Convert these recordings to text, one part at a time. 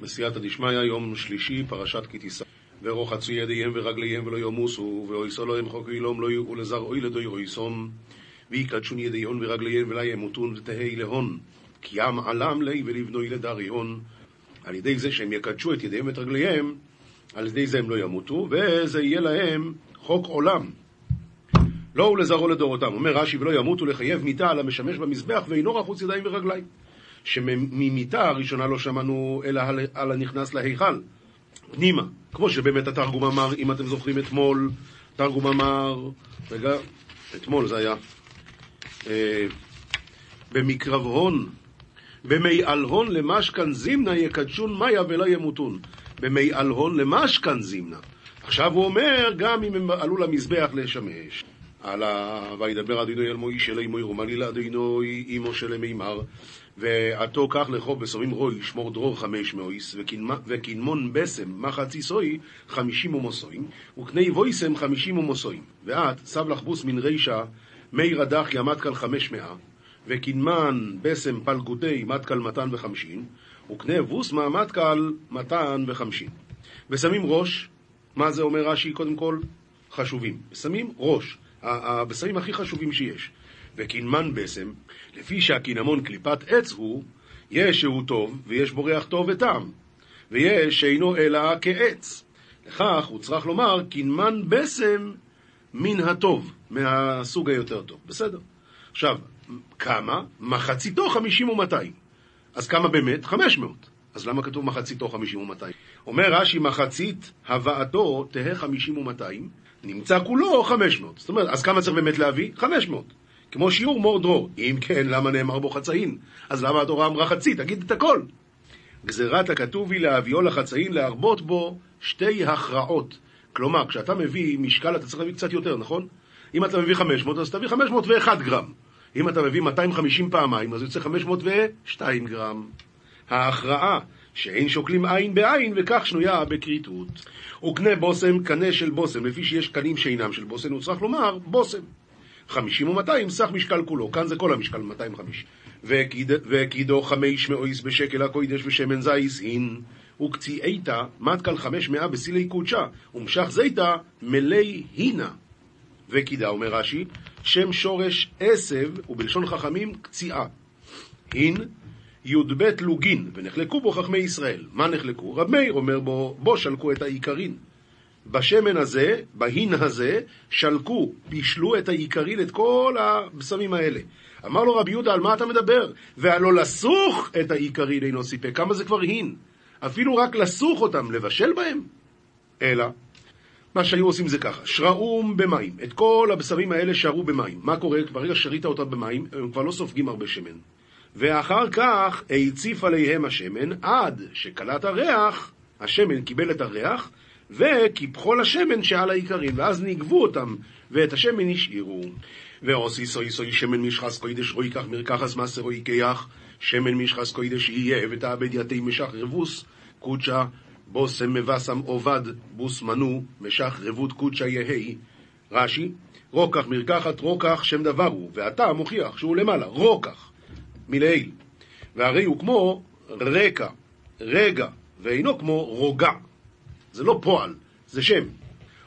בסייעתא דשמיא, יום שלישי, פרשת כי תישא. ורוחצו ידיהם ורגליהם ולא ימוסו, ואויסו להם חוק אילום לא יראו לזר אוי לדוי אויסום, ויקדשון ידיהון ורגליהם ולה ימותון ותהי להון, כי ים עלם לי ולבנוי לדריון. על ידי זה שהם יקדשו את ידיהם ואת רגליהם, על ידי זה הם לא ימותו, וזה יהיה להם חוק עולם. לא הוא לזרעו לדורותם. אומר רש"י, ולא ימותו לחייב מיתה על המשמש במזבח ואינו רחוץ ידיים ורגליים. שממיתה הראשונה לא שמענו אלא על הנכנס להיכל, פנימה. כמו שבאמת התרגום אמר, אם אתם זוכרים אתמול, תרגום אמר, רגע, אתמול זה היה, אה, במקרב הון, במי אלהון למשכן זימנה יקדשון מאיה ולא ימותון. במי אלהון למשכן זימנה. עכשיו הוא אומר, גם אם הם עלו למזבח לשמש. על ה... וידבר אדינוי אל מויש אלי מוי רומני לאדינוי אימו של מימר ואתה קח לך בשמים ראש מר דרור חמש מאות וקנמן בשם מחציתו חמישים ומאתים וקנה בשם חמישים ומאתים ואת סב לך בוסמין רישא מירא דכיא מתקל חמש מאה וקנמן בוסם פלגותיה מתקל מתן וחמשין וקנה בוסמא מתקל מתן וחמשין בשמים ראש, מה זה אומר רש"י קודם כל? חשובים. בשמים ראש. הבשמים הכי חשובים שיש. וקינמן בסם, לפי שהקינמון קליפת עץ הוא, יש שהוא טוב, ויש בו ריח טוב וטעם, ויש שאינו אלא כעץ. לכך הוא צריך לומר, קינמן בסם מן הטוב, מהסוג היותר טוב. בסדר. עכשיו, כמה? מחציתו חמישים ומאתיים. אז כמה באמת? חמש מאות. אז למה כתוב מחציתו חמישים ומאתיים? אומר רש"י, מחצית הבאתו תהא חמישים ומאתיים, נמצא כולו 500. זאת אומרת, אז כמה צריך באמת להביא? 500. כמו שיעור מור דרור. אם כן, למה נאמר בו חצאין? אז למה התורה אמרה חצי? תגיד את הכל. גזירת הכתוב היא להביאו לחצאין, להרבות בו שתי הכרעות. כלומר, כשאתה מביא משקל, אתה צריך להביא קצת יותר, נכון? אם אתה מביא 500, אז תביא 501 גרם. אם אתה מביא 250 פעמיים, אז יוצא 502 גרם. ההכרעה שאין שוקלים עין בעין, וכך שנויה בכריתות. וקנה בושם קנה של בושם, לפי שיש קנים שאינם של בושם, הוא צריך לומר בושם. חמישים ומאתיים סך משקל כולו, כאן זה כל המשקל, 250. וקידו חמש מאויס בשקל הקוידש ושמן זייס הין, וקציעתה מתקל חמש מאה בסילי קודשה, ומשך זיתה מלי הינה. וקידה, אומר רש"י, שם שורש עשב, ובלשון חכמים קציעה. הין י"ב לוגין, ונחלקו בו חכמי ישראל. מה נחלקו? רב מאיר אומר בו, בו שלקו את העיקרין. בשמן הזה, בהין הזה, שלקו, פישלו את העיקרין, את כל הבשמים האלה. אמר לו רבי יהודה, על מה אתה מדבר? והלא לסוך את העיקרין אינו סיפק. כמה זה כבר הין? אפילו רק לסוך אותם, לבשל בהם? אלא, מה שהיו עושים זה ככה, שראום במים. את כל הבשמים האלה שרו במים. מה קורה? ברגע שרית אותם במים, הם כבר לא סופגים הרבה שמן. ואחר כך הציף עליהם השמן עד שקלט הריח, השמן קיבל את הריח, וקיפחו לשמן שעל העיקרים, ואז נגבו אותם, ואת השמן השאירו. ועושי סוי סוי שמן משחס קוידש רוי כך מרקחס מסר רוי כיח, שמן משחס קוידש יהיה, ותאבד יתי משך רבוס, קודשה, בושם מבשם עובד, בוס מנו, משך רבות קודשה יהי. רש"י, רוקח מרקחת רוקח שם דבר הוא, ואתה מוכיח שהוא למעלה, רוקח. מלעיל. והרי הוא כמו רקע, רגע, ואינו כמו רוגע. זה לא פועל, זה שם.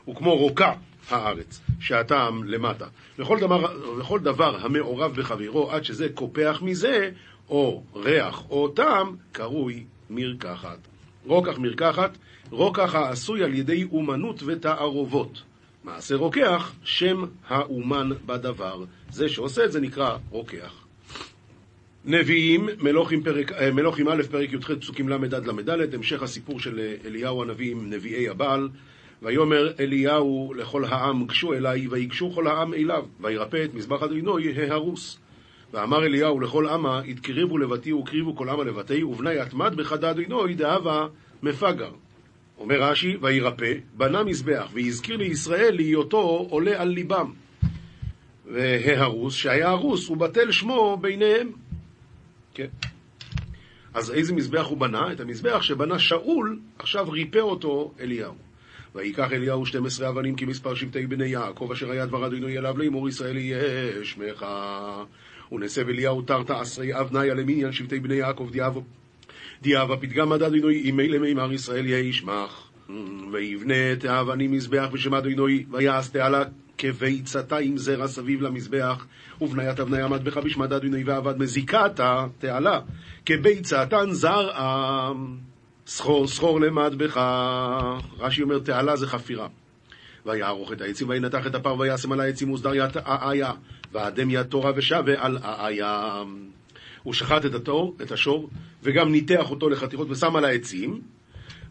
הוא כמו רוקע הארץ, שהטעם למטה. וכל דבר, וכל דבר המעורב בחברו עד שזה קופח מזה, או ריח או טעם, קרוי מרקחת. רוקח מרקחת, רוקח העשוי על ידי אומנות ותערובות. מעשה רוקח, שם האומן בדבר. זה שעושה את זה נקרא רוקח. נביאים, מלוכים, פרק, אה, מלוכים א', פרק י"ח, פסוקים ל' עד ל"ד, המשך הסיפור של אה, אליהו הנביא עם נביאי הבעל. ויאמר אליהו לכל העם, גשו אליי, ויגשו כל העם אליו, וירפא את מזבח אדינוי ההרוס. ואמר אליהו לכל עמה, התקריבו לבתי וקריבו כל עמה לבתי, ובני התמד בחד אדינוי דאבה מפגר. אומר רש"י, וירפא, בנה מזבח, והזכיר לישראל להיותו עולה על ליבם. וההרוס, שהיה הרוס, הוא בטל שמו ביניהם. כן. אז איזה מזבח הוא בנה? את המזבח שבנה שאול, עכשיו ריפא אותו אליהו. ויקח אליהו 12 אבנים כמספר שבטי בני יעקב, אשר היה דבר אדוני אליו לאמור ישראל יהיה שמך. ונסב אליהו תרתא עשרי אבניה למניין שבטי בני יעקב דיאבו. דיאבה פתגם מדד אדינוי, אם אלה מימר ישראל ישמח. ויבנה את האבנים מזבח בשם אדינוי, ויעש תעלה כביצתה עם זרע סביב למזבח, ובניית אבניה מטבחה בשמד אדינוי ועבד מזיקת התעלה, כביצתן זרעה, סחור סחור למטבחה. רש"י אומר תעלה זה חפירה. ויערוך את העצים וינתח את הפר וישם על העצים וסדריית האיה, ואדם יד תורה ושווה על האיה. הוא שחט את התור, את השור, וגם ניתח אותו לחתיכות ושם על העצים,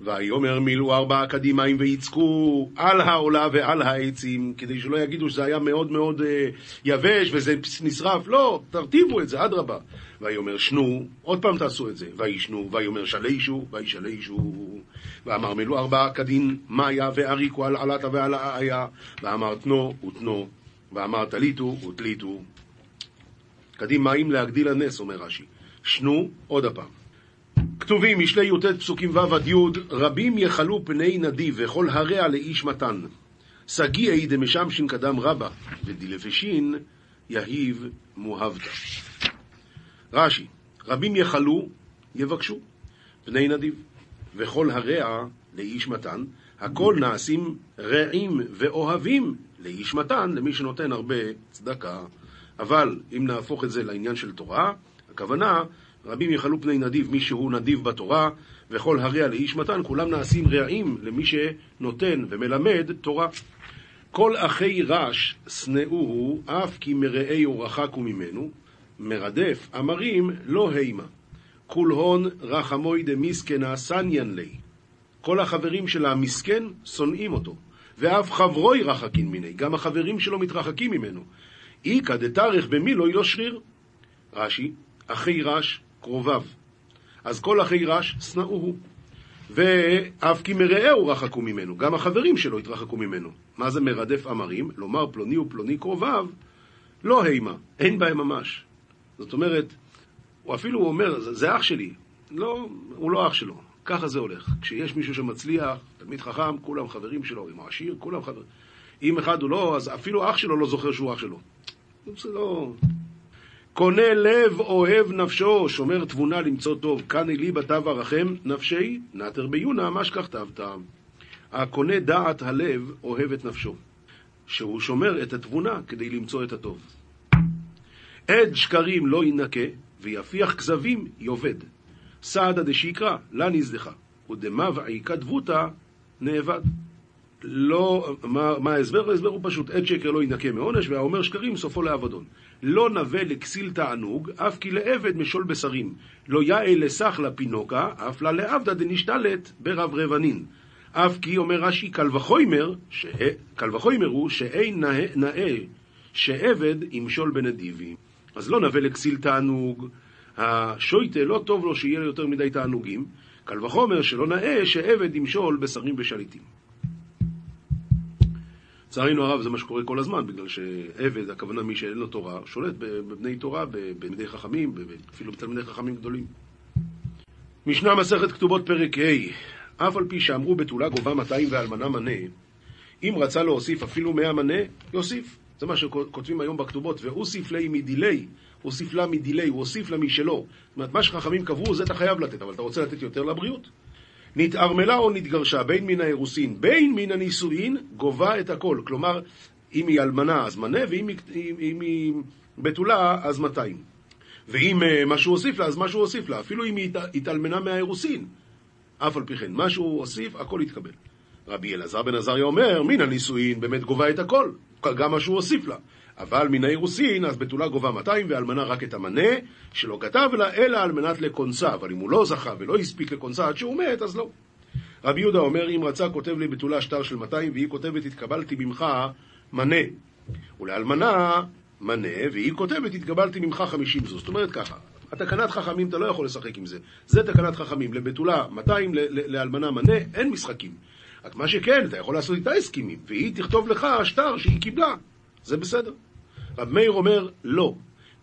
ויאמר מילאו ארבעה קדימיים ויצקו על העולה ועל העצים, כדי שלא יגידו שזה היה מאוד מאוד אה, יבש וזה נשרף, לא, תרטיבו את זה, אדרבה. ויאמר שנו, עוד פעם תעשו את זה, וישנו, ויאמר שלישו, וישלישו. ואמר מילאו ארבעה קדין מאיה ואריקו על עלתה ועל האיה, ואמר תנו ותנו, ואמר תליטו ותליטו. קדים מים להגדיל הנס, אומר רש"י. שנו, עוד הפעם. כתובים, משלי י"ט פסוקים ו' עד י', רבים יחלו פני נדיב וכל הרע לאיש מתן. סגיאי דמשמשין קדם רבא, ודילפשין יהיב מוהבתא. רש"י, רבים יחלו, יבקשו, פני נדיב, וכל הרע לאיש מתן, הכל נעשים רעים ואוהבים לאיש מתן, למי שנותן הרבה צדקה. אבל אם נהפוך את זה לעניין של תורה, הכוונה רבים יחלו פני נדיב, מי שהוא נדיב בתורה, וכל הרע לאיש מתן, כולם נעשים רעים למי שנותן ומלמד תורה. כל אחי רש שנאוהו, אף כי מרעהו רחקו ממנו, מרדף אמרים לא הימה. כול הון רחמוי דמיסקנה סניאן לי. כל החברים של המסכן שונאים אותו, ואף חברוי רחקין מיני, גם החברים שלו מתרחקים ממנו. איכא דתארך במילוי לא שריר. רש"י, אחי רש קרוביו. אז כל אחי רש שנאוהו. ואף כי מרעהו רחקו ממנו, גם החברים שלו התרחקו ממנו. מה זה מרדף אמרים? לומר פלוני ופלוני קרוביו, לא הימה, אין בהם ממש. זאת אומרת, הוא אפילו אומר, זה, זה אח שלי. לא, הוא לא אח שלו. ככה זה הולך. כשיש מישהו שמצליח, תלמיד חכם, כולם חברים שלו, אם הוא עשיר, כולם חברים. אם אחד הוא לא, אז אפילו אח שלו לא זוכר שהוא אח שלו. זה לא... קונה לב אוהב נפשו, שומר תבונה למצוא טוב. כאן אלי בתו ארחם נפשי, נתר ביונה, מה שכך תבתם. הקונה דעת הלב אוהב את נפשו, שהוא שומר את התבונה כדי למצוא את הטוב. עד שקרים לא ינקה, ויפיח כזבים יאבד. סעדה דשיקרא, לה נזדחה, ודמבעי כתבותא נאבד. לא, מה, מה ההסבר? ההסבר הוא פשוט, עד שקר לא ינקה מעונש, והאומר שקרים סופו לאבדון. לא נווה לכסיל תענוג, אף כי לעבד משול בשרים. לא יאה לסך לפינוקה, אף לה לעבדה דנשתלת ברב רבנין. אף כי, אומר רש"י, קל וחומר, ש... קל וחומר הוא שאין נאה, נאה שעבד ימשול בנדיבים. אז לא נווה לכסיל תענוג, השויטה לא טוב לו שיהיה לו יותר מדי תענוגים, קל וחומר שלא נאה שעבד ימשול בשרים ושליטים. לצערנו הרב זה מה שקורה כל הזמן, בגלל שעבד, הכוונה מי שאין לו תורה, שולט בבני תורה, בתלמידי חכמים, אפילו בתלמידי חכמים גדולים. משנה מסכת כתובות פרק ה' אף על פי שאמרו בתולה גובה 200 ואלמנה מנה, אם רצה להוסיף אפילו 100 מנה, יוסיף. זה מה שכותבים היום בכתובות, ואוסיף לי מדילי, הוסיף לה מדילי, הוא הוסיף לה משלו. זאת אומרת, מה שחכמים קבעו, זה אתה חייב לתת, אבל אתה רוצה לתת יותר לבריאות? נתערמלה או נתגרשה, בין מן האירוסין, בין מן הנישואין, גובה את הכל. כלומר, אם היא אלמנה אז מנה, ואם היא, אם היא בתולה אז 200. ואם אה, משהו הוסיף לה, אז משהו הוסיף לה. אפילו אם היא התאלמנה מהאירוסין, אף על פי כן, משהו הוסיף, הכל יתקבל. רבי אלעזר בן עזריה אומר, מן הנישואין באמת גובה את הכל, גם מה שהוא הוסיף לה. אבל מן האירוסין, אז בתולה גובה 200, ואלמנה רק את המנה, שלא כתב לה, אלא על מנת לקונסה. אבל אם הוא לא זכה ולא הספיק לקונסה עד שהוא מת, אז לא. רבי יהודה אומר, אם רצה, כותב לי בתולה שטר של 200, והיא כותבת, התקבלתי ממך מנה. ולאלמנה, מנה, והיא כותבת, התקבלתי ממך 50 זו. זאת אומרת ככה, התקנת חכמים, אתה לא יכול לשחק עם זה. זה תקנת חכמים, לבתולה 200, לאלמנה מנה, אין משחקים. רק מה שכן, אתה יכול לעשות איתה הסכימים, והיא תכתוב לך שטר שהיא קיבלה. זה בסדר. רב מאיר אומר, לא.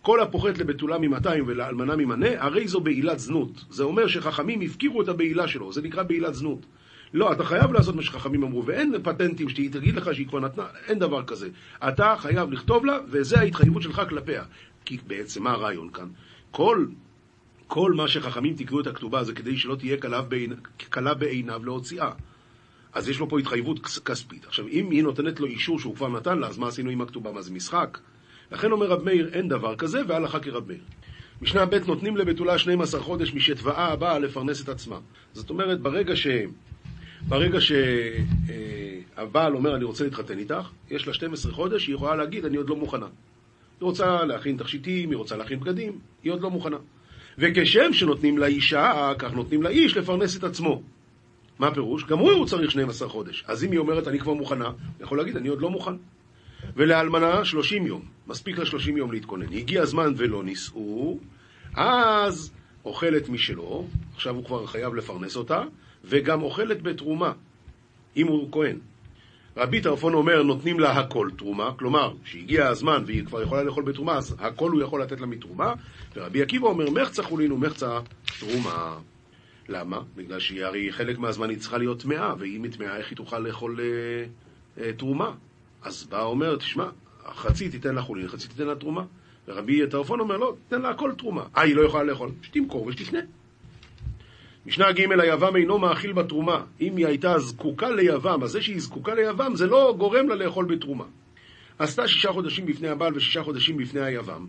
כל הפוחת לבתולה ממאתיים ולאלמנה ממנה, הרי זו בעילת זנות. זה אומר שחכמים הפקירו את הבעילה שלו, זה נקרא בעילת זנות. לא, אתה חייב לעשות מה שחכמים אמרו, ואין פטנטים שהיא תגיד לך שהיא כבר נתנה, אין דבר כזה. אתה חייב לכתוב לה, וזה ההתחייבות שלך כלפיה. כי בעצם מה הרעיון כאן? כל, כל מה שחכמים תקנו את הכתובה זה כדי שלא תהיה קלה בעיניו להוציאה. אז יש לו פה התחייבות כספית. עכשיו, אם היא נותנת לו אישור שהוא כבר נתן לה, אז מה עשינו עם הכתובה? מה זה משחק? לכן אומר רב מאיר, אין דבר כזה, והלכה כרב מאיר. משנה ב' נותנים לבתולה 12 חודש משתבעה הבאה לפרנס את עצמה. זאת אומרת, ברגע ש... ברגע שהבעל אה, אומר, אני רוצה להתחתן איתך, יש לה 12 חודש, היא יכולה להגיד, אני עוד לא מוכנה. היא רוצה להכין תכשיטים, היא רוצה להכין בגדים, היא עוד לא מוכנה. וכשם שנותנים לאישה, כך נותנים לאיש לפרנס את עצמו. מה הפירוש? גם הוא צריך 12 חודש. אז אם היא אומרת, אני כבר מוכנה, הוא יכול להגיד, אני עוד לא מוכן. ולאלמנה 30 יום, מספיק לה 30 יום להתכונן. הגיע הזמן ולא נישאו, אז אוכלת משלו, עכשיו הוא כבר חייב לפרנס אותה, וגם אוכלת בתרומה, אם הוא כהן. רבי טרפון אומר, נותנים לה הכל תרומה, כלומר, כשהגיע הזמן והיא כבר יכולה לאכול בתרומה, אז הכל הוא יכול לתת לה מתרומה, ורבי עקיבא אומר, מחצה חולין ומחצה תרומה. למה? בגלל שהיא הרי חלק מהזמן היא צריכה להיות טמאה, ואם היא טמאה, איך היא תוכל לאכול אה, אה, תרומה? אז בא אומר, תשמע, חצי תיתן לה חולין, חצי תיתן לה תרומה. ורבי טרפון אומר, לא, תן לה הכל תרומה. אה, היא לא יכולה לאכול? שתמכור ושתקנה. משנה ג' היבם אינו מאכיל בתרומה. אם היא הייתה זקוקה ליבם, אז זה שהיא זקוקה ליבם זה לא גורם לה לאכול בתרומה. עשתה שישה חודשים בפני הבעל ושישה חודשים בפני היבם.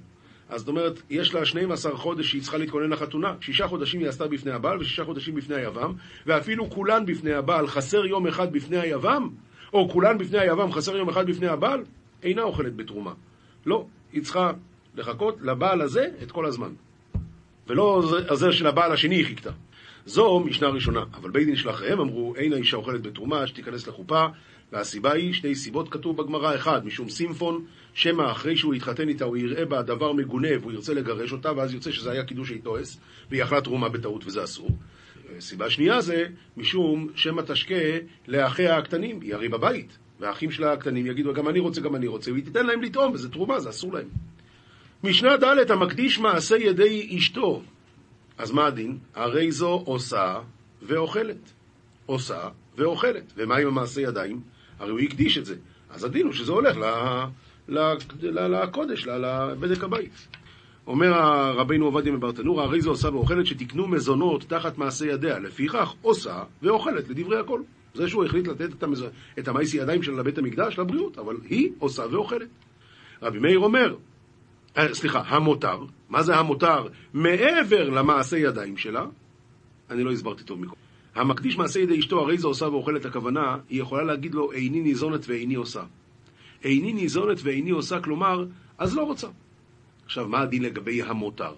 אז זאת אומרת, יש לה 12 חודש שהיא צריכה להתכונן לחתונה. שישה חודשים היא עשתה בפני הבעל ושישה חודשים בפני היבם, ואפילו כולן בפני הבעל חסר יום אחד בפני היבם, או כולן בפני היבם חסר יום אחד בפני הבעל, אינה אוכלת בתרומה. לא, היא צריכה לחכות לבעל הזה את כל הזמן. ולא זה של הבעל השני היא חיכתה. זו משנה ראשונה. אבל בית דין של אחריהם אמרו, אין האישה אוכלת בתרומה, שתיכנס לחופה, והסיבה היא, שתי סיבות כתוב בגמרא, אחד, משום סימפון, שמא אחרי שהוא יתחתן איתה הוא יראה בה דבר מגונה והוא ירצה לגרש אותה, ואז יוצא שזה היה קידוש איתועס, והיא אכלה תרומה בטעות וזה אסור. סיבה שנייה זה, משום שמא תשקה לאחיה הקטנים, היא הרי בבית, והאחים שלה הקטנים יגידו, גם אני רוצה, גם אני רוצה, והיא תיתן להם לטעום, וזה תרומה, זה אסור להם. משנה ד' המקדיש מעשה ידי אשתו, אז מה הדין? הרי זו עושה ואוכלת. עושה ואוכלת. ומה עם המעשה ידיים? הרי הוא הקדיש את זה. אז הדין הוא שזה הולך לקודש, לבדק הבית. אומר רבינו עובדיה מברטנורה, הרי זו עושה ואוכלת שתקנו מזונות תחת מעשה ידיה. לפיכך עושה ואוכלת לדברי הכל. זה שהוא החליט לתת את, המז... את המייסי ידיים שלה לבית המקדש, לבריאות, אבל היא עושה ואוכלת. רבי מאיר אומר, אה, סליחה, המותר, מה זה המותר? מעבר למעשה ידיים שלה, אני לא הסברתי טוב מקודם. המקדיש מעשה ידי אשתו, הרי זה עושה ואוכלת הכוונה, היא יכולה להגיד לו, איני ניזונת ואיני עושה. איני ניזונת ואיני עושה, כלומר, אז לא רוצה. עכשיו, מה הדין לגבי המותר?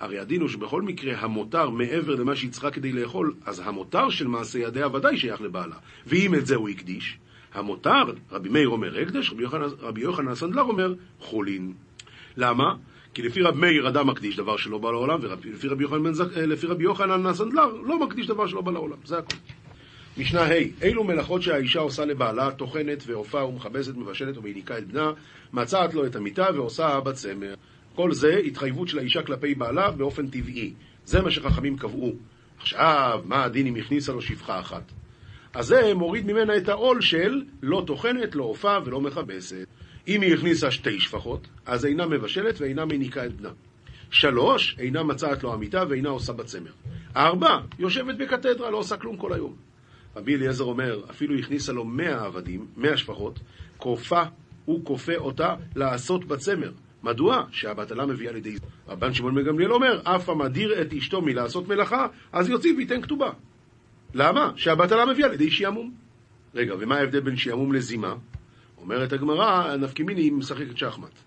הרי הדין הוא שבכל מקרה המותר מעבר למה שהיא צריכה כדי לאכול, אז המותר של מעשה ידיה ודאי שייך לבעלה. ואם את זה הוא הקדיש, המותר, רבי מאיר אומר הקדש, רבי יוחנן הסנדלר אומר חולין. למה? כי לפי רב מאיר אדם מקדיש דבר שלא בא לעולם, ולפי רבי יוחנן, אה, רבי יוחנן הסנדלר לא מקדיש דבר שלא בא לעולם, זה הכול. משנה ה' אילו מלאכות שהאישה עושה לבעלה, טוחנת ועופה ומכבסת, מבשלת ומעניקה את בנה, מצעת לו את המיטה ועושה בצמר. כל זה התחייבות של האישה כלפי בעלה באופן טבעי. זה מה שחכמים קבעו. עכשיו, מה הדין אם הכניסה לו שפחה אחת? אז זה מוריד ממנה את העול של לא טוחנת, לא עופה ולא מכבסת. אם היא הכניסה שתי שפחות, אז אינה מבשלת ואינה מניקה את בנה. שלוש, אינה מצאת לו המיטה ואינה עושה בצמר. ארבע, יושבת בקתדרה, לא עושה כלום כל היום. רבי אליעזר אומר, אפילו הכניסה לו מאה עבדים, מאה שפחות, כופה הוא כופה אותה לעשות בצמר. מדוע? שהבטלה מביאה לידי... רבן שמעון בן גמליאל אומר, אף המדיר את אשתו מלעשות מלאכה, אז יוציא וייתן כתובה. למה? שהבטלה מביאה לידי שעמום. רגע, ומה ההבדל בין שעמום לזימה? אומרת הגמרא, נפקימיני היא משחקת שחמט.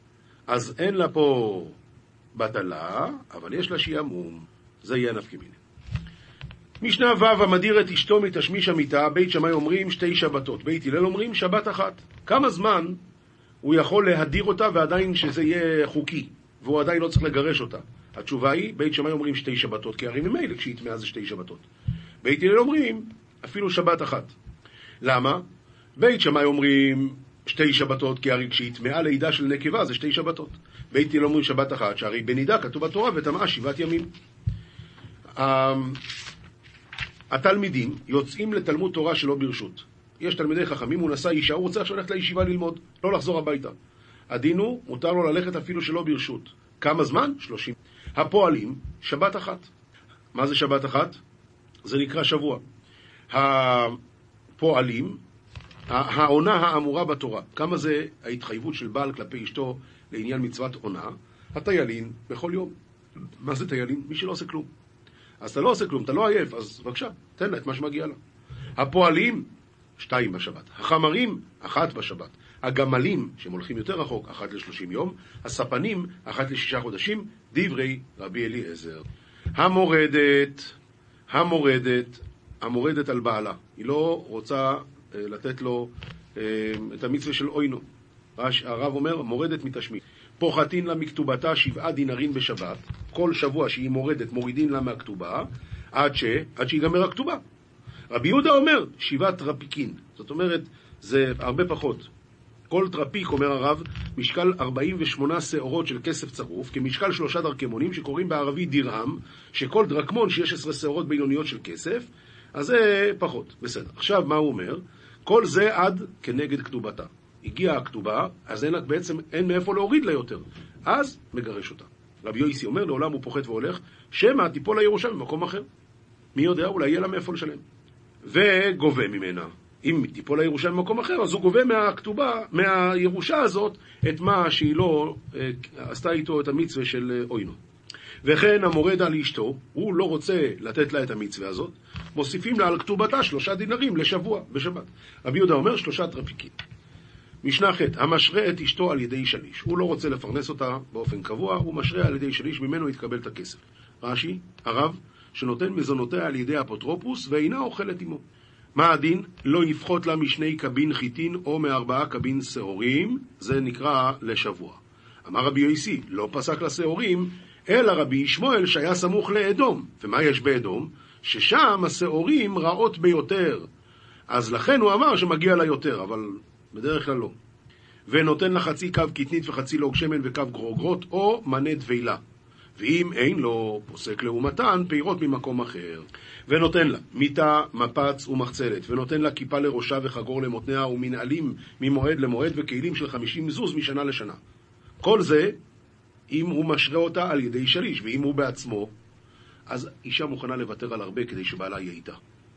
אז אין לה פה בטלה, אבל יש לה שעמום. זה יהיה נפקימיני. משנה ו' המדיר את אשתו מתשמיש המיטה, בית שמאי אומרים שתי שבתות, בית הלל אומרים שבת אחת. כמה זמן הוא יכול להדיר אותה ועדיין שזה יהיה חוקי, והוא עדיין לא צריך לגרש אותה? התשובה היא, בית שמאי אומרים שתי שבתות, כי הרי ממילא כשהיא טמאה זה שתי שבתות. בית הלל אומרים אפילו שבת אחת. למה? בית שמאי אומרים שתי שבתות, כי הרי כשהיא טמאה לידה של נקבה זה שתי שבתות. בית הלל אומרים שבת אחת, שהרי בנידה כתוב בתורה וטמאה שבעת ימים. אמ, התלמידים יוצאים לתלמוד תורה שלא ברשות. יש תלמידי חכמים, הוא נשא אישה, הוא רוצה עכשיו ללכת לישיבה ללמוד, לא לחזור הביתה. הדין הוא, מותר לו ללכת אפילו שלא ברשות. כמה זמן? שלושים. הפועלים, שבת אחת. מה זה שבת אחת? זה נקרא שבוע. הפועלים, העונה האמורה בתורה, כמה זה ההתחייבות של בעל כלפי אשתו לעניין מצוות עונה? הטיילין בכל יום. מה זה טיילין? מי שלא עושה כלום. אז אתה לא עושה כלום, אתה לא עייף, אז בבקשה, תן לה את מה שמגיע לה. הפועלים, שתיים בשבת. החמרים, אחת בשבת. הגמלים, שהם הולכים יותר רחוק, אחת לשלושים יום. הספנים, אחת לשישה חודשים. דברי רבי אליעזר. המורדת, המורדת, המורדת על בעלה. היא לא רוצה אה, לתת לו אה, את המצווה של אוינו. הרב אומר, מורדת מתשמיד. פוחתין לה מכתובתה שבעה דינרים בשבת, כל שבוע שהיא מורדת מורידין לה מהכתובה, עד ש... עד שיגמר הכתובה. רבי יהודה אומר, שבעה טרפעיקין. זאת אומרת, זה הרבה פחות. כל טרפעיק, אומר הרב, משקל 48 שעורות של כסף צרוף, כמשקל שלושה דרקמונים שקוראים בערבית דירהם, שכל דרקמון 16 שעורות בינוניות של כסף, אז זה פחות. בסדר. עכשיו, מה הוא אומר? כל זה עד כנגד כתובתה. הגיעה הכתובה, אז אין, בעצם אין מאיפה להוריד לה יותר. אז מגרש אותה. רבי יויסי אומר, לעולם הוא פוחת והולך, שמא תיפול הירושה במקום אחר. מי יודע, אולי יהיה לה מאיפה לשלם. וגובה ממנה. אם תיפול הירושה במקום אחר, אז הוא גובה מהכתובה, מהירושה הזאת, את מה שהיא לא אה, עשתה איתו את המצווה של אה, אוינו. וכן המורד על אשתו, הוא לא רוצה לתת לה את המצווה הזאת, מוסיפים לה על כתובתה שלושה דינרים לשבוע, בשבת. רבי יהודה אומר שלושה טרפיקים. משנה ח' המשרה את אשתו על ידי שליש. הוא לא רוצה לפרנס אותה באופן קבוע, הוא משרה על ידי שליש, ממנו יתקבל את הכסף. רש"י, הרב, שנותן מזונותיה על ידי אפוטרופוס ואינה אוכלת עמו. מה הדין? לא יפחות לה משני קבין חיטין או מארבעה קבין שעורים, זה נקרא לשבוע. אמר רבי יויסי, לא פסק לשעורים, אלא רבי ישמעאל שהיה סמוך לאדום. ומה יש באדום? ששם השעורים רעות ביותר. אז לכן הוא אמר שמגיע לה יותר, אבל בדרך כלל לא. ונותן לה חצי קו קטנית וחצי לוג שמן וקו גרוגרות, או מנה דבילה. ואם אין לו, פוסק לעומתן, פירות ממקום אחר. ונותן לה מיטה, מפץ ומחצלת, ונותן לה כיפה לראשה וחגור למותניה ומנהלים ממועד למועד וכלים של חמישים זוז משנה לשנה. כל זה, אם הוא משרה אותה על ידי שליש, ואם הוא בעצמו, אז אישה מוכנה לוותר על הרבה כדי שבעלה יהיה איתה.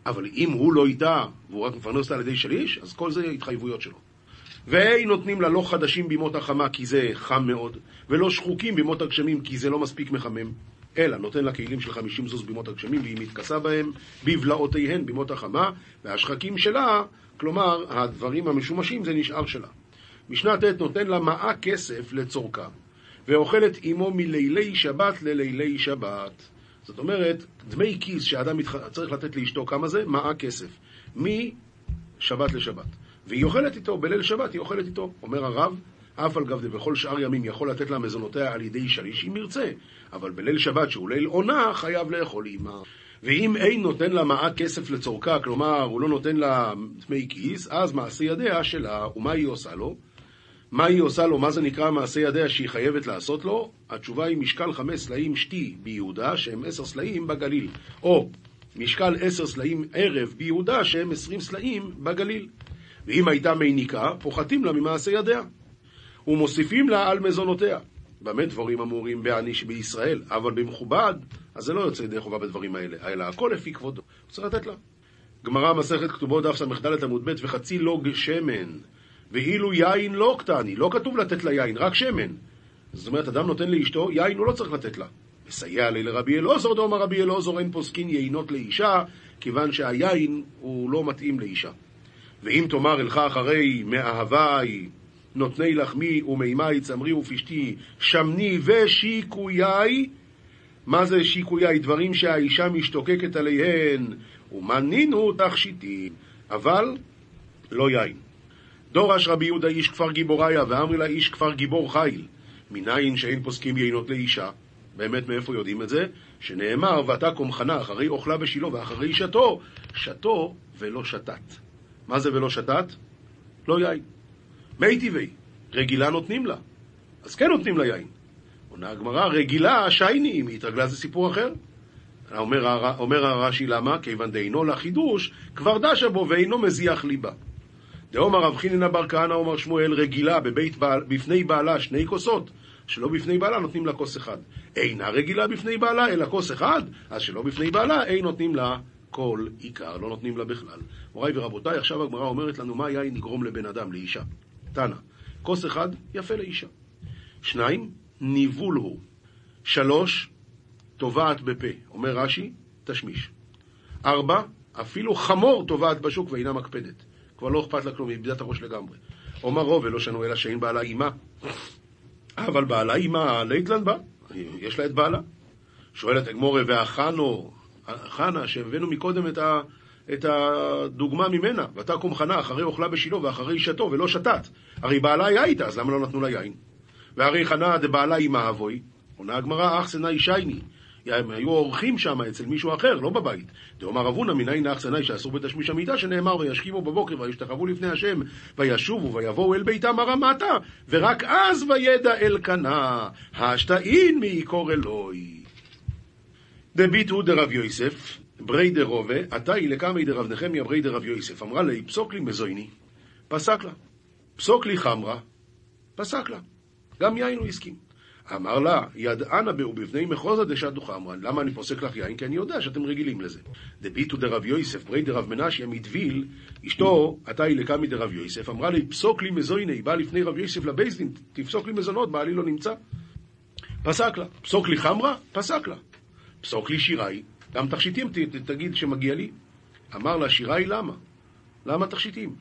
אבל אם הוא לא איתה, והוא רק מפרנס אותה על ידי שליש, אז כל זה התחייבויות שלו. ואין נותנים לה לא חדשים בימות החמה כי זה חם מאוד, ולא שחוקים בימות הגשמים כי זה לא מספיק מחמם, אלא נותן לה כלים של חמישים זוז בימות הגשמים והיא מתכסה בהם בבלעותיהן בימות החמה, והשחקים שלה, כלומר הדברים המשומשים זה נשאר שלה. משנה ט' נותן לה מעה כסף לצורכה, ואוכלת עמו מלילי שבת ללילי שבת. זאת אומרת, דמי כיס שאדם צריך לתת לאשתו, כמה זה? מעה כסף. משבת לשבת. והיא אוכלת איתו, בליל שבת היא אוכלת איתו. אומר הרב, אף על גב דבכל שאר ימים יכול לתת לה מזונותיה על ידי שליש אם ירצה, אבל בליל שבת שהוא ליל עונה חייב לאכול עימה. ואם אין נותן לה מעה כסף לצורכה, כלומר הוא לא נותן לה דמי כיס, אז מעשה ידיה שלה, ומה היא עושה לו? מה היא עושה לו? מה זה נקרא מעשה ידיה שהיא חייבת לעשות לו? התשובה היא משקל חמש סלעים שתי ביהודה, שהם עשר סלעים בגליל. או משקל עשר סלעים ערב ביהודה, שהם עשרים סלעים בגליל. ואם הייתה מיניקה, פוחתים לה ממעשה ידיה. ומוסיפים לה על מזונותיה. במה דברים אמורים בעני שבישראל, אבל במכובד, אז זה לא יוצא ידי חובה בדברים האלה, אלא הכל לפי כבודו. צריך לתת לה. גמרא מסכת כתובות דף ס"ד עמוד ב' וחצי לוג שמן, ואילו יין לא קטני, לא כתוב לתת לה יין, רק שמן. זאת אומרת, אדם נותן לאשתו, יין הוא לא צריך לתת לה. מסייע לי לרבי אלעזר, דאמר רבי אלעזר, אין פוסקין יינות לאישה, כיוון שהיין הוא לא מתאים לאישה. ואם תאמר אלך אחרי מאהבי נותני לחמי ומימי צמרי ופשתי שמני ושיקויי מה זה שיקויי? דברים שהאישה משתוקקת עליהן ומנינו תכשיטים אבל לא יין. דורש רבי יהודה איש כפר גיבוריה ואמרי לה איש כפר גיבור חיל מניין שאין פוסקים יינות לאישה באמת מאיפה יודעים את זה? שנאמר ותקום חנה אחרי אוכלה בשילה ואחרי שתו שתו ולא שתת מה זה ולא שתת? לא יין. מי טבעי, רגילה נותנים לה. אז כן נותנים לה יין. עונה הגמרא, רגילה שייני, אם היא התרגלה זה סיפור אחר. אומר, אומר הרש"י למה? כיוון דאינו לחידוש, כבר דשה בו ואינו מזיח ליבה. דאמר רב חיננה בר כהנא אומר שמואל רגילה בבית בעל, בפני בעלה שני כוסות, שלא בפני בעלה נותנים לה כוס אחד. אינה רגילה בפני בעלה, אלא כוס אחד, אז שלא בפני בעלה, אין נותנים לה כל עיקר, לא נותנים לה בכלל. מוריי ורבותיי, עכשיו הגמרא אומרת לנו מה יין יגרום לבן אדם, לאישה. תנא, כוס אחד, יפה לאישה. שניים, ניבול הוא. שלוש, טובעת בפה. אומר רש"י, תשמיש. ארבע, אפילו חמור טובעת בשוק ואינה מקפדת. כבר לא אכפת לה כלום, היא איבדה את הראש לגמרי. אומר רוב, ולא שנו אלא שאין בעלה אימה. אבל בעלה אימה, ליטלן בה, יש לה את בעלה. שואלת הגמורה, והחנו, חנה, שהבאנו מקודם את, ה, את הדוגמה ממנה, ותקום חנה אחרי אוכלה בשילה ואחרי אישתו ולא שתת. הרי בעלה היה איתה, אז למה לא נתנו לה יין? והרי חנה דבעלה אימה אבוי, עונה הגמרא, אח סנאי שייני. הם היו אורחים שם אצל מישהו אחר, לא בבית. דאמר אבונה מנין אח סנאי שאסור בתשמיש המיטה, שנאמר וישכימו בבוקר וישתחוו לפני השם וישובו ויבואו אל ביתם הרמתה ורק אז וידע אלקנה השתאין מעיקור אלוהי. דביטו דרב יוסף ברי דרובה עתאי לקמי דרב נחמיה ברי דרב יוסף אמרה לי פסוק לי מזויני פסק לה פסוק לי חמרה פסק לה גם יין הוא הסכים אמר לה, ידענה בהו בבני מחוזה דשדו חמרן. למה אני פוסק לך יין? כי אני יודע שאתם רגילים לזה. דביטו דרב יוסף, ברי דרב מנשיה מדביל, אשתו, עתה היא לקמי דרב יוסף, אמרה לי, פסוק לי מזויני, בא לפני רב יוסף לבייסדין, תפסוק לי מזונות, בעלי לא נמצא. פסק לה. פסוק לי חמרה? פסק לה. פסוק לי שיראי, גם תכשיטים תגיד שמגיע לי. אמר לה, שיראי למה? למה תכשיטים?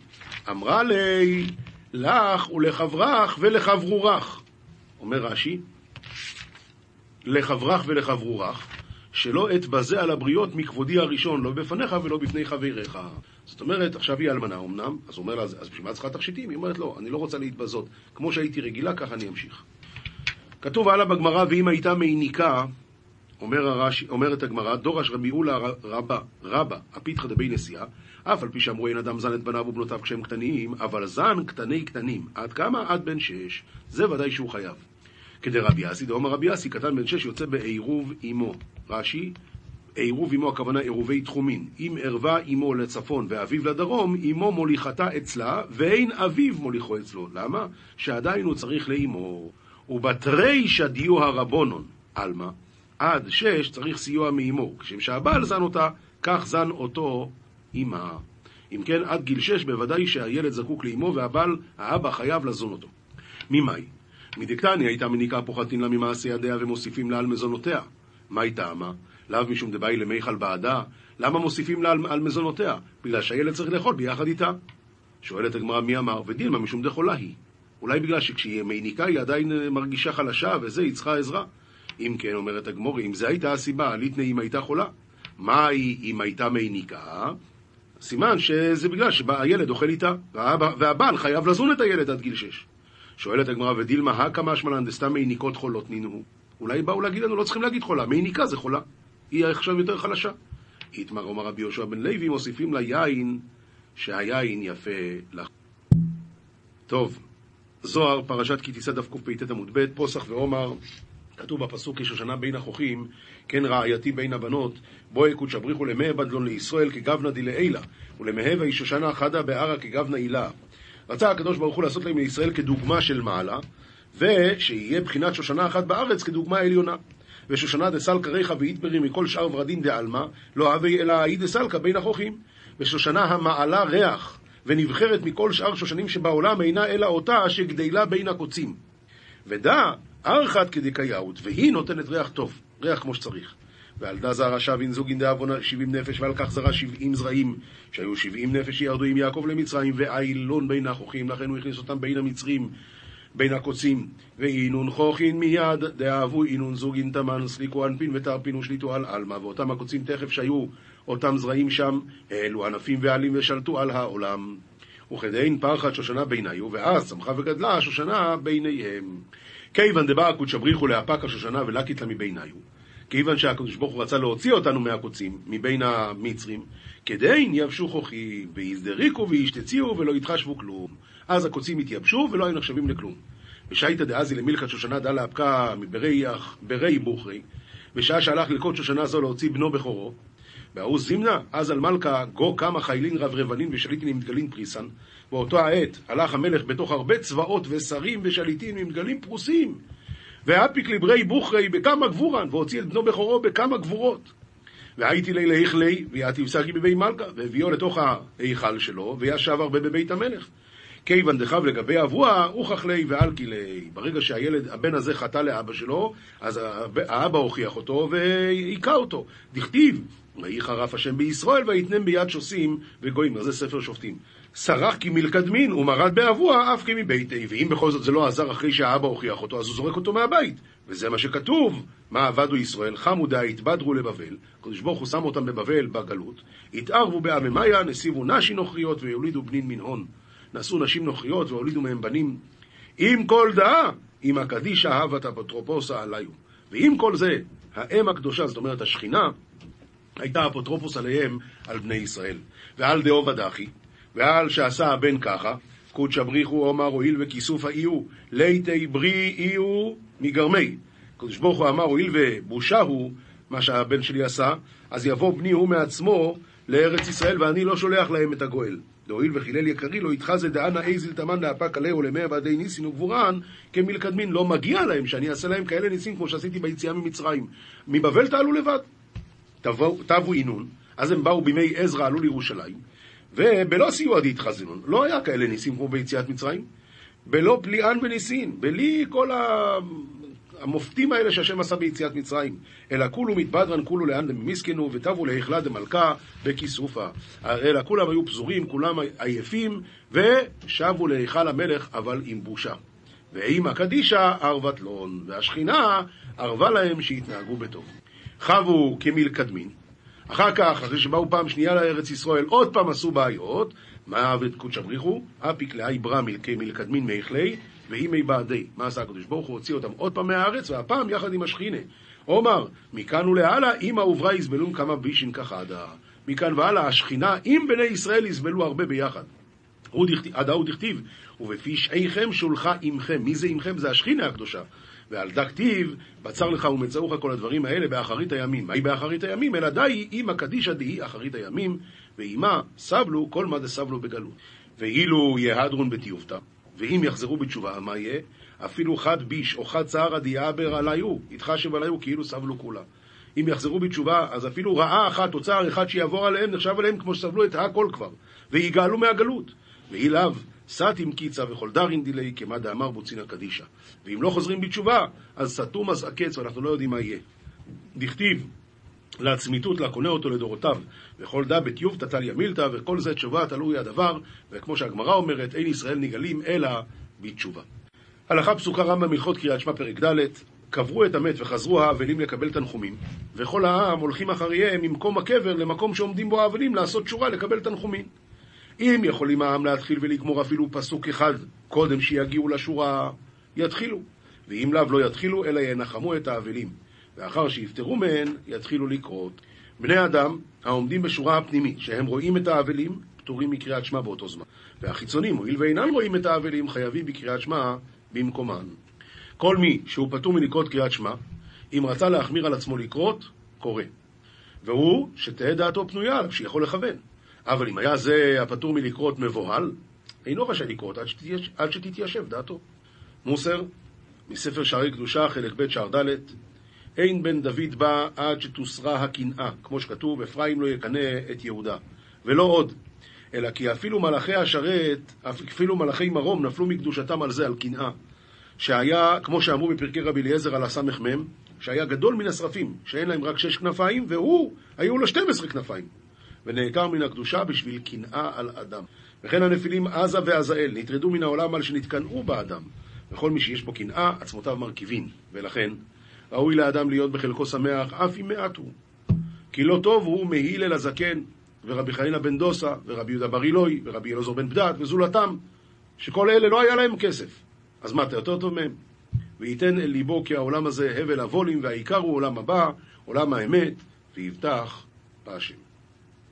אמרה לי, לך ולחברך ולחברוך. אומר רש"י, לחברך ולחברוך, שלא אתבזה על הבריות מכבודי הראשון, לא בפניך ולא בפני חבריך. זאת אומרת, עכשיו היא אלמנה אמנם, אז הוא אומר לה, אז בשביל מה צריכה תכשיטים? היא אומרת, לא, אני לא רוצה להתבזות. כמו שהייתי רגילה, ככה אני אמשיך. כתוב הלאה בגמרא, ואם הייתה מעניקה, אומר הרש, אומרת הגמרא, דורש רבי אולה רבה, רבה, הפיתחא דבי נשיאה, אף על פי שאמרו אין אדם זן את בניו ובנותיו כשהם קטנים, אבל זן קטני קטנים. עד כמה? עד בן שש. זה ודאי שהוא חייב. כדי רבי אסי, דאמר רבי אסי, קטן בן שש יוצא בעירוב אמו. רש"י, עירוב אמו הכוונה עירובי תחומין. אם ערבה אמו לצפון ואביו לדרום, אמו מוליכתה אצלה, ואין אביו מוליכו אצלו. למה? שעדיין הוא צריך לאמו. ובתרי שדיו הרבונון, עלמא, עד שש צריך סיוע מאמו. כשם שהבעל זן אותה, כך זן אותו אמה. אם כן, עד גיל שש בוודאי שהילד זקוק לאמו והבעל, האבא חייב לזון אותו. ממאי? מדקתני הייתה מניקה פוחתין לה ממעשה ידיה ומוסיפים לה על מזונותיה. מה היא טעמה? לאו משום דבאי למיכל בעדה? למה מוסיפים לה על, על מזונותיה? בגלל שהילד צריך לאכול ביחד איתה. שואלת הגמרא מי אמר, ודילמה משום דחולה היא. אולי בגלל שכשהיא מניקה היא עדיין מרגישה חלשה וזה, היא צריכה עזרה. אם כן, אומרת הגמורי, אם זו הייתה הסיבה, ליטני אם הייתה חולה. מה היא אם הייתה מניקה? סימן שזה בגלל שהילד אוכל איתה, והבעל חייב לזון את הילד עד גיל שש. שואלת הגמרא, ודילמה הקא משמלן דסתם מיניקות חולות נינו. אולי באו להגיד לנו, לא צריכים להגיד חולה, מיניקה זה חולה. היא עכשיו יותר חלשה. איתמר אומר רבי יהושע בן לוי, מוסיפים לה יין, שהיין יפה לך. טוב, זוהר, פרשת כי תישא דף קפ"ט עמוד ב', פוסח ועומר, כתוב בפסוק יש השנה בין החוכים, כן רעייתי בין הבנות, בואי קודש אבריחו למאה בדלון לישראל כגבנה דילעילה, ולמהבה איש השנה חדה בערה כגבנה הילה. רצה הקדוש ברוך הוא לעשות להם לישראל כדוגמה של מעלה, ושיהיה בחינת שושנה אחת בארץ כדוגמה עליונה. ושושנה דסלקא ריחא ואיתברי מכל שאר ורדין דעלמא, לא הווי אלא האי דסלקא בין החוכים. ושושנה המעלה ריח, ונבחרת מכל שאר שושנים שבעולם אינה אלא אותה שגדלה בין הקוצים. ודע, ארכת כדקייאות, והיא נותנת ריח טוב, ריח כמו שצריך. ועל דה זרה שבין זוגין דאבונה שבעים נפש, ועל כך זרה שבעים זרעים, שהיו שבעים נפש שירדו עם יעקב למצרים, ואיילון בין החוכים, לכן הוא הכניס אותם בין המצרים, בין הקוצים. ואינון חוכין מיד, דאהבו אינון זוגין תמן, סליקו אנפין ותרפין ושליטו על עלמא, ואותם הקוצים תכף שהיו אותם זרעים שם, העלו ענפים ועלים ושלטו על העולם. וכדאין פרחת שושנה ביניו, ואז צמחה וגדלה השושנה ביניהם. כיוון דבא קודש בריחו להפק השושנה ולקית לה מביניו. כיוון שהקדוש ברוך הוא רצה להוציא אותנו מהקוצים, מבין המצרים, כדי יבשו כוחי, ויזדריקו וישתציעו ולא יתחשבו כלום. אז הקוצים התייבשו ולא היו נחשבים לכלום. ושייתא דאזי למילכת שושנה דלה אבקה ברי בוכרי, בשעה שהלך ללקוט שושנה זו להוציא בנו בכורו, וההוא זימנה, אז על מלכה גו כמה חיילין רברבנין ושליטין עם דגלין פריסן. באותו העת הלך המלך בתוך הרבה צבאות ושרים ושליטים עם דגלים פרוסים. ואפיק לברי בוכרי בכמה גבורן, והוציא את בנו בכורו בכמה גבורות. והייתי לי להיכלי, ויעתי וסגי בבי מלכה, והביאו לתוך ההיכל שלו, וישב הרבה בבית המלך. כיוון דחב לגבי אבוה, הוכח לי ואלקי לי. ברגע שהילד, הבן הזה חטא לאבא שלו, אז האבא הוכיח אותו והיכה אותו. דכתיב, ויהי חרף השם בישראל, ויתנם ביד שוסים וגויים. זה ספר שופטים. סרח כי מלקדמין ומרד באבוה אף כי מביתי, ואם בכל זאת זה לא עזר אחרי שהאבא הוכיח אותו, אז הוא זורק אותו מהבית. וזה מה שכתוב, מה עבדו ישראל, חמו דא התבדרו לבבל, הקדוש ברוך הוא שם אותם בבבל בגלות, התערבו בעממיה, נסיבו נשי נוכריות ויולידו בנין מן הון. נשאו נשים נוכריות והולידו מהם בנים. עם כל דאה, עם הקדישא הבת אפוטרופוסה עליו. ועם כל זה, האם הקדושה, זאת אומרת השכינה, הייתה אפוטרופוס עליהם, על בני ישראל. ועל דאו ודחי, ועל שעשה הבן ככה, קודשא בריחו עומר הואיל וכיסוף האיהו, ליתי ברי איהו מגרמי. הקדוש ברוך הוא אמר, הואיל ובושה הוא מה שהבן שלי עשה, אז יבוא בני הוא מעצמו לארץ ישראל, ואני לא שולח להם את הגואל. להואיל וחילל יקרי לו יתחזה דאנה איזיל תמן לאפק עליהו למאה ועדי ניסין וגבורן כמלקדמין לא מגיע להם שאני אעשה להם כאלה ניסים כמו שעשיתי ביציאה ממצרים מבבל תעלו לבד תבו אינון אז הם באו בימי עזרא עלו לירושלים ובלא סיוע דהתחזנון לא היה כאלה ניסים כמו ביציאת מצרים בלא פליאן וניסין בלי כל המופתים האלה שהשם עשה ביציאת מצרים. אלא כולו מתבדרן כולו לאן דממיסקנו ותבו להיכלה דמלכה בכיסופה. אלא כולם היו פזורים, כולם עייפים, ושבו להיכל המלך, אבל עם בושה. ואימא קדישה ערבת לון, והשכינה ערבה להם שהתנהגו בטוב. חבו כמלקדמין. אחר כך, אחרי שבאו פעם שנייה לארץ ישראל, עוד פעם עשו בעיות. מה עבד קודשא בריחו? אפיק לאי ברא כמלקדמין מאכלי, ואימי בעדי. מה עשה הקדוש ברוך הוא? הוציא אותם עוד פעם מהארץ, והפעם יחד עם השכינה. עומר, מכאן ולהלאה, אמא וברה יסבלון כמה בישין כחדה. מכאן והלאה, השכינה עם בני ישראל יסבלו הרבה ביחד. עד ההוא דכתיב, ובפשעיכם שולחה עמכם. מי זה עמכם? זה השכינה הקדושה. ועל דק טיב, בצר לך ומצאוך כל הדברים האלה באחרית הימים. מהי באחרית הימים? אלא די אימא קדישא דהי אחרית הימים, ואימה סבלו כל מה דסבלו בגלות. ואילו יהדרון בתיובתא, ואם יחזרו בתשובה, מה יהיה? אפילו חד ביש או חד צערא דיעבר עליו, יתחשב עליו כאילו סבלו כולה. אם יחזרו בתשובה, אז אפילו רעה אחת או צער אחד שיעבור עליהם, נחשב עליהם כמו שסבלו את הכל כבר, ויגאלו מהגלות. ואי לאו, סתים קיצה וכל דרין דילי, כמה דאמר בוצינא קדישא. ואם לא חוזרים בתשובה, אז סתום אז הקץ, ואנחנו לא יודעים מה יהיה. דכתיב, לעצמיתות לקונה אותו לדורותיו, וכל דה בטיוב תתליה מילתא, וכל זה תשובה תלוי הדבר, וכמו שהגמרא אומרת, אין ישראל נגאלים אלא בתשובה. הלכה פסוקה רמב"ם הלכות קריאת שמע פרק ד' קברו את המת וחזרו האבלים לקבל תנחומים, וכל העם הולכים אחריהם ממקום הקבר למקום שעומדים בו האבלים לעשות תשורה לקבל תנחומים. אם יכולים העם להתחיל ולגמור אפילו פסוק אחד קודם שיגיעו לשורה, יתחילו, ואם לאו לא יתחילו, אלא ינחמו את האבלים. ואחר שיפטרו מהן, יתחילו לקרות. בני אדם העומדים בשורה הפנימית, שהם רואים את האבלים, פטורים מקריאת שמע באותו זמן. והחיצונים, הואיל ואינם רואים את האבלים, חייבים בקריאת שמע במקומן. כל מי שהוא פטור מלקרות קריאת שמע, אם רצה להחמיר על עצמו לקרות, קורא. והוא, שתהא דעתו פנויה עליו, שיכול לכוון. אבל אם היה זה הפטור מלקרות מבוהל, אינו רשאי לקרות עד, שתתייש, עד שתתיישב דעתו. מוסר, מספר שערי קדושה, חלק ב' שער ד', אין בן דוד בא עד שתוסרה הקנאה, כמו שכתוב, אפרים לא יקנא את יהודה. ולא עוד, אלא כי אפילו מלאכי השרת, אפילו מלאכי מרום נפלו מקדושתם על זה, על קנאה. שהיה, כמו שאמרו בפרקי רבי אליעזר על הסמ"ם, שהיה גדול מן השרפים, שאין להם רק שש כנפיים, והוא, היו לו 12 כנפיים. ונעקר מן הקדושה בשביל קנאה על אדם. וכן הנפילים עזה ועזאל נטרדו מן העולם על שנתקנאו באדם. וכל מי שיש בו קנאה, עצמותיו מרכיבין. ולכן, ראוי לאדם להיות בחלקו שמח, אף אם מעט הוא. כי לא טוב הוא מהילל הזקן, ורבי חנינא בן דוסה, ורבי יהודה בר אילוי, ורבי אלעזר בן בדד, וזולתם, שכל אלה לא היה להם כסף. אז מה, אתה יותר טוב מהם? וייתן אל ליבו כי העולם הזה הבל הבולים, והעיקר הוא עולם הבא, עולם האמת, ויבטח בהשם.